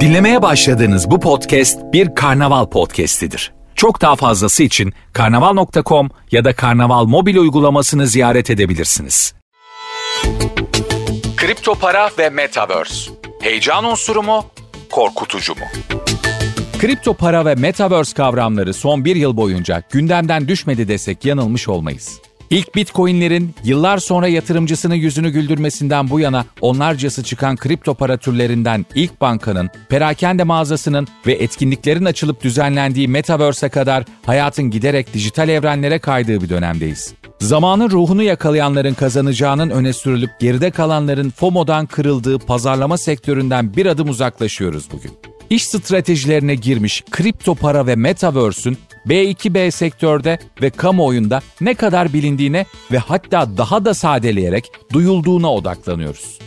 Dinlemeye başladığınız bu podcast bir karnaval podcastidir. Çok daha fazlası için karnaval.com ya da karnaval mobil uygulamasını ziyaret edebilirsiniz. Kripto para ve metaverse. Heyecan unsuru mu, korkutucu mu? Kripto para ve metaverse kavramları son bir yıl boyunca gündemden düşmedi desek yanılmış olmayız. İlk bitcoinlerin yıllar sonra yatırımcısının yüzünü güldürmesinden bu yana onlarcası çıkan kripto para türlerinden ilk bankanın, perakende mağazasının ve etkinliklerin açılıp düzenlendiği Metaverse'e kadar hayatın giderek dijital evrenlere kaydığı bir dönemdeyiz. Zamanın ruhunu yakalayanların kazanacağının öne sürülüp geride kalanların FOMO'dan kırıldığı pazarlama sektöründen bir adım uzaklaşıyoruz bugün. İş stratejilerine girmiş kripto para ve metaverse'ün B2B sektörde ve kamuoyunda ne kadar bilindiğine ve hatta daha da sadeleyerek duyulduğuna odaklanıyoruz.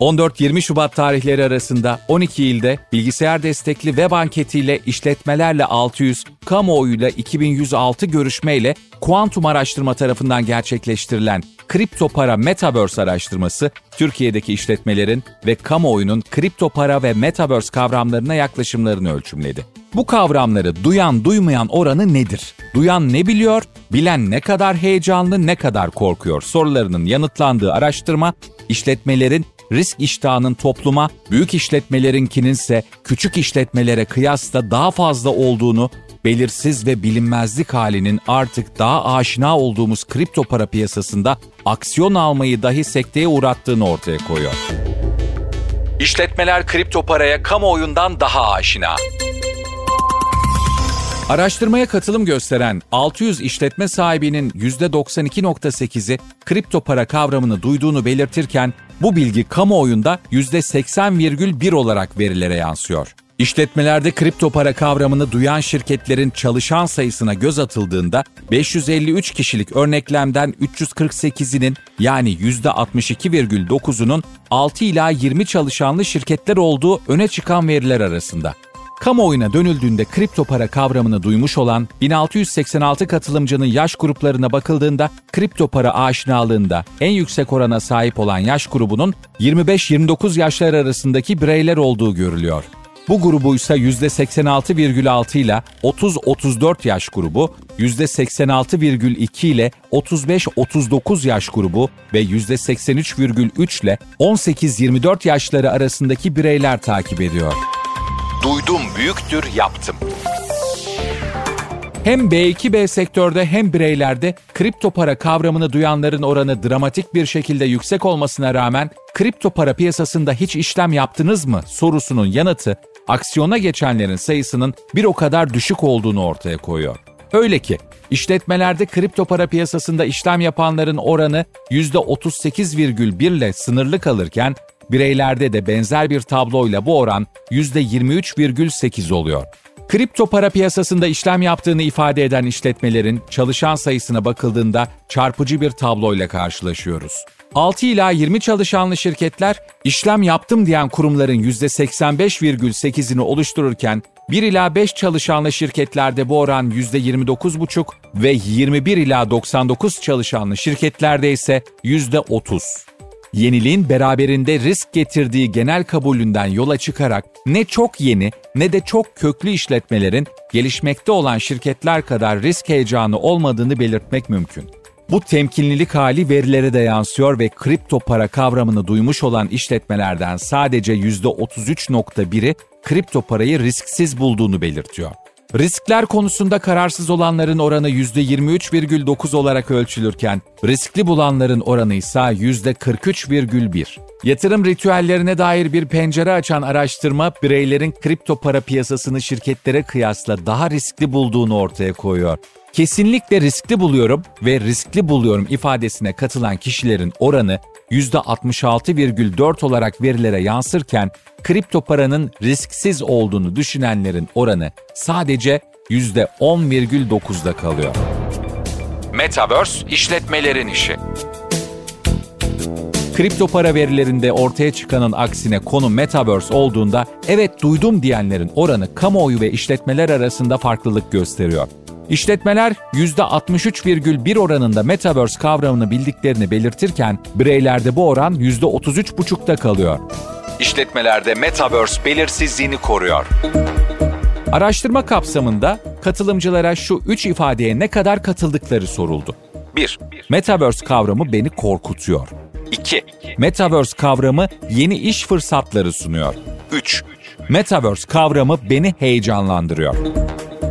14-20 Şubat tarihleri arasında 12 ilde bilgisayar destekli web anketiyle işletmelerle 600, kamuoyuyla 2106 görüşmeyle Kuantum Araştırma tarafından gerçekleştirilen kripto para metaverse araştırması Türkiye'deki işletmelerin ve kamuoyunun kripto para ve metaverse kavramlarına yaklaşımlarını ölçümledi. Bu kavramları duyan duymayan oranı nedir? Duyan ne biliyor, bilen ne kadar heyecanlı, ne kadar korkuyor sorularının yanıtlandığı araştırma, işletmelerin risk iştahının topluma, büyük işletmelerinkinin ise küçük işletmelere kıyasla daha fazla olduğunu, belirsiz ve bilinmezlik halinin artık daha aşina olduğumuz kripto para piyasasında aksiyon almayı dahi sekteye uğrattığını ortaya koyuyor. İşletmeler kripto paraya kamuoyundan daha aşina. Araştırmaya katılım gösteren 600 işletme sahibinin %92.8'i kripto para kavramını duyduğunu belirtirken bu bilgi kamuoyunda %80,1 olarak verilere yansıyor. İşletmelerde kripto para kavramını duyan şirketlerin çalışan sayısına göz atıldığında 553 kişilik örneklemden 348'inin yani %62,9'unun 6 ila 20 çalışanlı şirketler olduğu öne çıkan veriler arasında. Kamuoyuna dönüldüğünde kripto para kavramını duymuş olan 1686 katılımcının yaş gruplarına bakıldığında kripto para aşinalığında en yüksek orana sahip olan yaş grubunun 25-29 yaşlar arasındaki bireyler olduğu görülüyor. Bu grubu ise %86,6 ile 30-34 yaş grubu, %86,2 ile 35-39 yaş grubu ve %83,3 ile 18-24 yaşları arasındaki bireyler takip ediyor. Duydum büyüktür yaptım. Hem B2B sektörde hem bireylerde kripto para kavramını duyanların oranı dramatik bir şekilde yüksek olmasına rağmen kripto para piyasasında hiç işlem yaptınız mı sorusunun yanıtı aksiyona geçenlerin sayısının bir o kadar düşük olduğunu ortaya koyuyor. Öyle ki işletmelerde kripto para piyasasında işlem yapanların oranı %38,1 ile sınırlı kalırken bireylerde de benzer bir tabloyla bu oran %23,8 oluyor. Kripto para piyasasında işlem yaptığını ifade eden işletmelerin çalışan sayısına bakıldığında çarpıcı bir tabloyla karşılaşıyoruz. 6 ila 20 çalışanlı şirketler işlem yaptım diyen kurumların %85,8'ini oluştururken 1 ila 5 çalışanlı şirketlerde bu oran %29,5 ve 21 ila 99 çalışanlı şirketlerde ise %30. Yeniliğin beraberinde risk getirdiği genel kabulünden yola çıkarak ne çok yeni ne de çok köklü işletmelerin gelişmekte olan şirketler kadar risk heyecanı olmadığını belirtmek mümkün. Bu temkinlilik hali verilere de yansıyor ve kripto para kavramını duymuş olan işletmelerden sadece %33.1'i kripto parayı risksiz bulduğunu belirtiyor. Riskler konusunda kararsız olanların oranı %23,9 olarak ölçülürken riskli bulanların oranı ise %43,1. Yatırım ritüellerine dair bir pencere açan araştırma bireylerin kripto para piyasasını şirketlere kıyasla daha riskli bulduğunu ortaya koyuyor. Kesinlikle riskli buluyorum ve riskli buluyorum ifadesine katılan kişilerin oranı %66,4 olarak verilere yansırken kripto paranın risksiz olduğunu düşünenlerin oranı sadece %10,9'da kalıyor. Metaverse işletmelerin işi. Kripto para verilerinde ortaya çıkanın aksine konu Metaverse olduğunda evet duydum diyenlerin oranı kamuoyu ve işletmeler arasında farklılık gösteriyor. İşletmeler %63,1 oranında Metaverse kavramını bildiklerini belirtirken bireylerde bu oran %33,5'ta kalıyor. İşletmelerde Metaverse belirsizliğini koruyor. Araştırma kapsamında katılımcılara şu üç ifadeye ne kadar katıldıkları soruldu. 1. Metaverse kavramı beni korkutuyor. 2. Metaverse kavramı yeni iş fırsatları sunuyor. 3. Metaverse kavramı beni heyecanlandırıyor.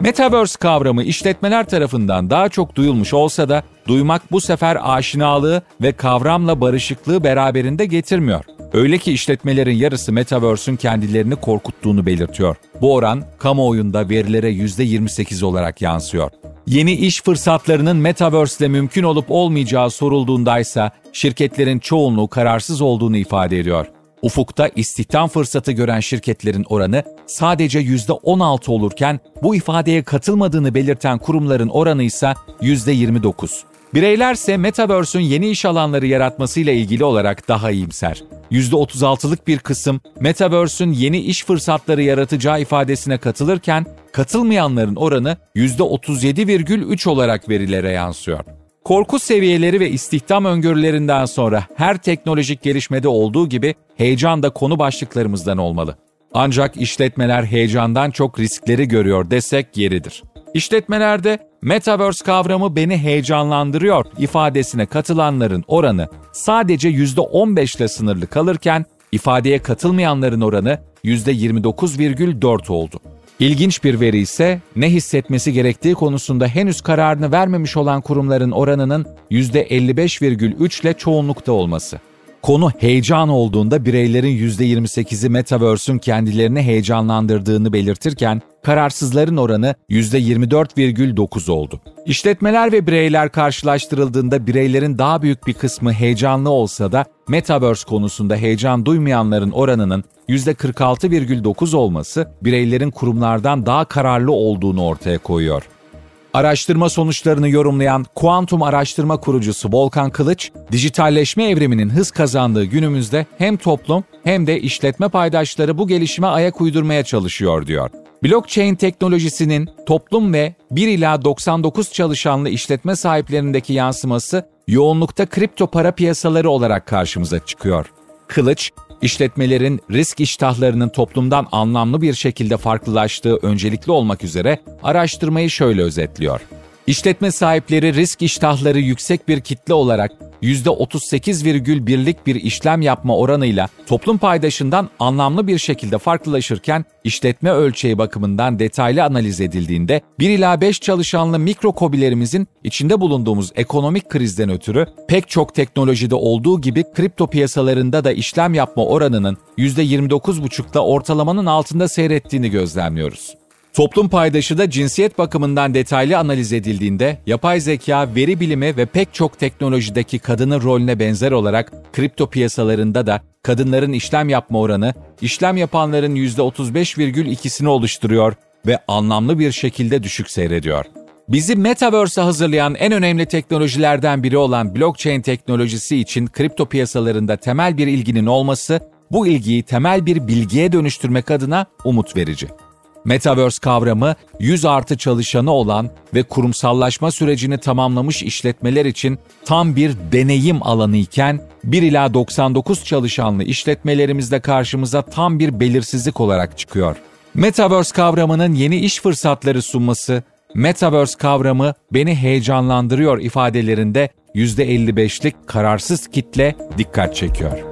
Metaverse kavramı işletmeler tarafından daha çok duyulmuş olsa da duymak bu sefer aşinalığı ve kavramla barışıklığı beraberinde getirmiyor. Öyle ki işletmelerin yarısı Metaverse'ün kendilerini korkuttuğunu belirtiyor. Bu oran kamuoyunda verilere %28 olarak yansıyor. Yeni iş fırsatlarının Metaverse ile mümkün olup olmayacağı sorulduğundaysa şirketlerin çoğunluğu kararsız olduğunu ifade ediyor. Ufukta istihdam fırsatı gören şirketlerin oranı sadece %16 olurken bu ifadeye katılmadığını belirten kurumların oranı ise %29. Bireylerse Metaverse'ün yeni iş alanları yaratmasıyla ilgili olarak daha iyimser. %36'lık bir kısım Metaverse'ün yeni iş fırsatları yaratacağı ifadesine katılırken katılmayanların oranı %37,3 olarak verilere yansıyor. Korku seviyeleri ve istihdam öngörülerinden sonra her teknolojik gelişmede olduğu gibi heyecan da konu başlıklarımızdan olmalı. Ancak işletmeler heyecandan çok riskleri görüyor desek yeridir. İşletmelerde Metaverse kavramı beni heyecanlandırıyor ifadesine katılanların oranı sadece %15 ile sınırlı kalırken ifadeye katılmayanların oranı %29,4 oldu. İlginç bir veri ise ne hissetmesi gerektiği konusunda henüz kararını vermemiş olan kurumların oranının %55,3 ile çoğunlukta olması. Konu heyecan olduğunda bireylerin %28'i Metaverse'ün kendilerini heyecanlandırdığını belirtirken kararsızların oranı %24,9 oldu. İşletmeler ve bireyler karşılaştırıldığında bireylerin daha büyük bir kısmı heyecanlı olsa da Metaverse konusunda heyecan duymayanların oranının %46,9 olması bireylerin kurumlardan daha kararlı olduğunu ortaya koyuyor. Araştırma sonuçlarını yorumlayan kuantum araştırma kurucusu Volkan Kılıç, dijitalleşme evriminin hız kazandığı günümüzde hem toplum hem de işletme paydaşları bu gelişime ayak uydurmaya çalışıyor diyor. Blockchain teknolojisinin toplum ve 1 ila 99 çalışanlı işletme sahiplerindeki yansıması yoğunlukta kripto para piyasaları olarak karşımıza çıkıyor. Kılıç, işletmelerin risk iştahlarının toplumdan anlamlı bir şekilde farklılaştığı öncelikli olmak üzere araştırmayı şöyle özetliyor. İşletme sahipleri risk iştahları yüksek bir kitle olarak %38,1'lik bir işlem yapma oranıyla toplum paydaşından anlamlı bir şekilde farklılaşırken işletme ölçeği bakımından detaylı analiz edildiğinde 1 ila 5 çalışanlı mikro kobilerimizin içinde bulunduğumuz ekonomik krizden ötürü pek çok teknolojide olduğu gibi kripto piyasalarında da işlem yapma oranının %29,5'la ortalamanın altında seyrettiğini gözlemliyoruz. Toplum paydaşı da cinsiyet bakımından detaylı analiz edildiğinde yapay zeka, veri bilimi ve pek çok teknolojideki kadının rolüne benzer olarak kripto piyasalarında da kadınların işlem yapma oranı işlem yapanların %35,2'sini oluşturuyor ve anlamlı bir şekilde düşük seyrediyor. Bizi Metaverse'e hazırlayan en önemli teknolojilerden biri olan blockchain teknolojisi için kripto piyasalarında temel bir ilginin olması, bu ilgiyi temel bir bilgiye dönüştürmek adına umut verici. Metaverse kavramı 100 artı çalışanı olan ve kurumsallaşma sürecini tamamlamış işletmeler için tam bir deneyim alanı iken 1 ila 99 çalışanlı işletmelerimizde karşımıza tam bir belirsizlik olarak çıkıyor. Metaverse kavramının yeni iş fırsatları sunması, Metaverse kavramı beni heyecanlandırıyor ifadelerinde %55'lik kararsız kitle dikkat çekiyor.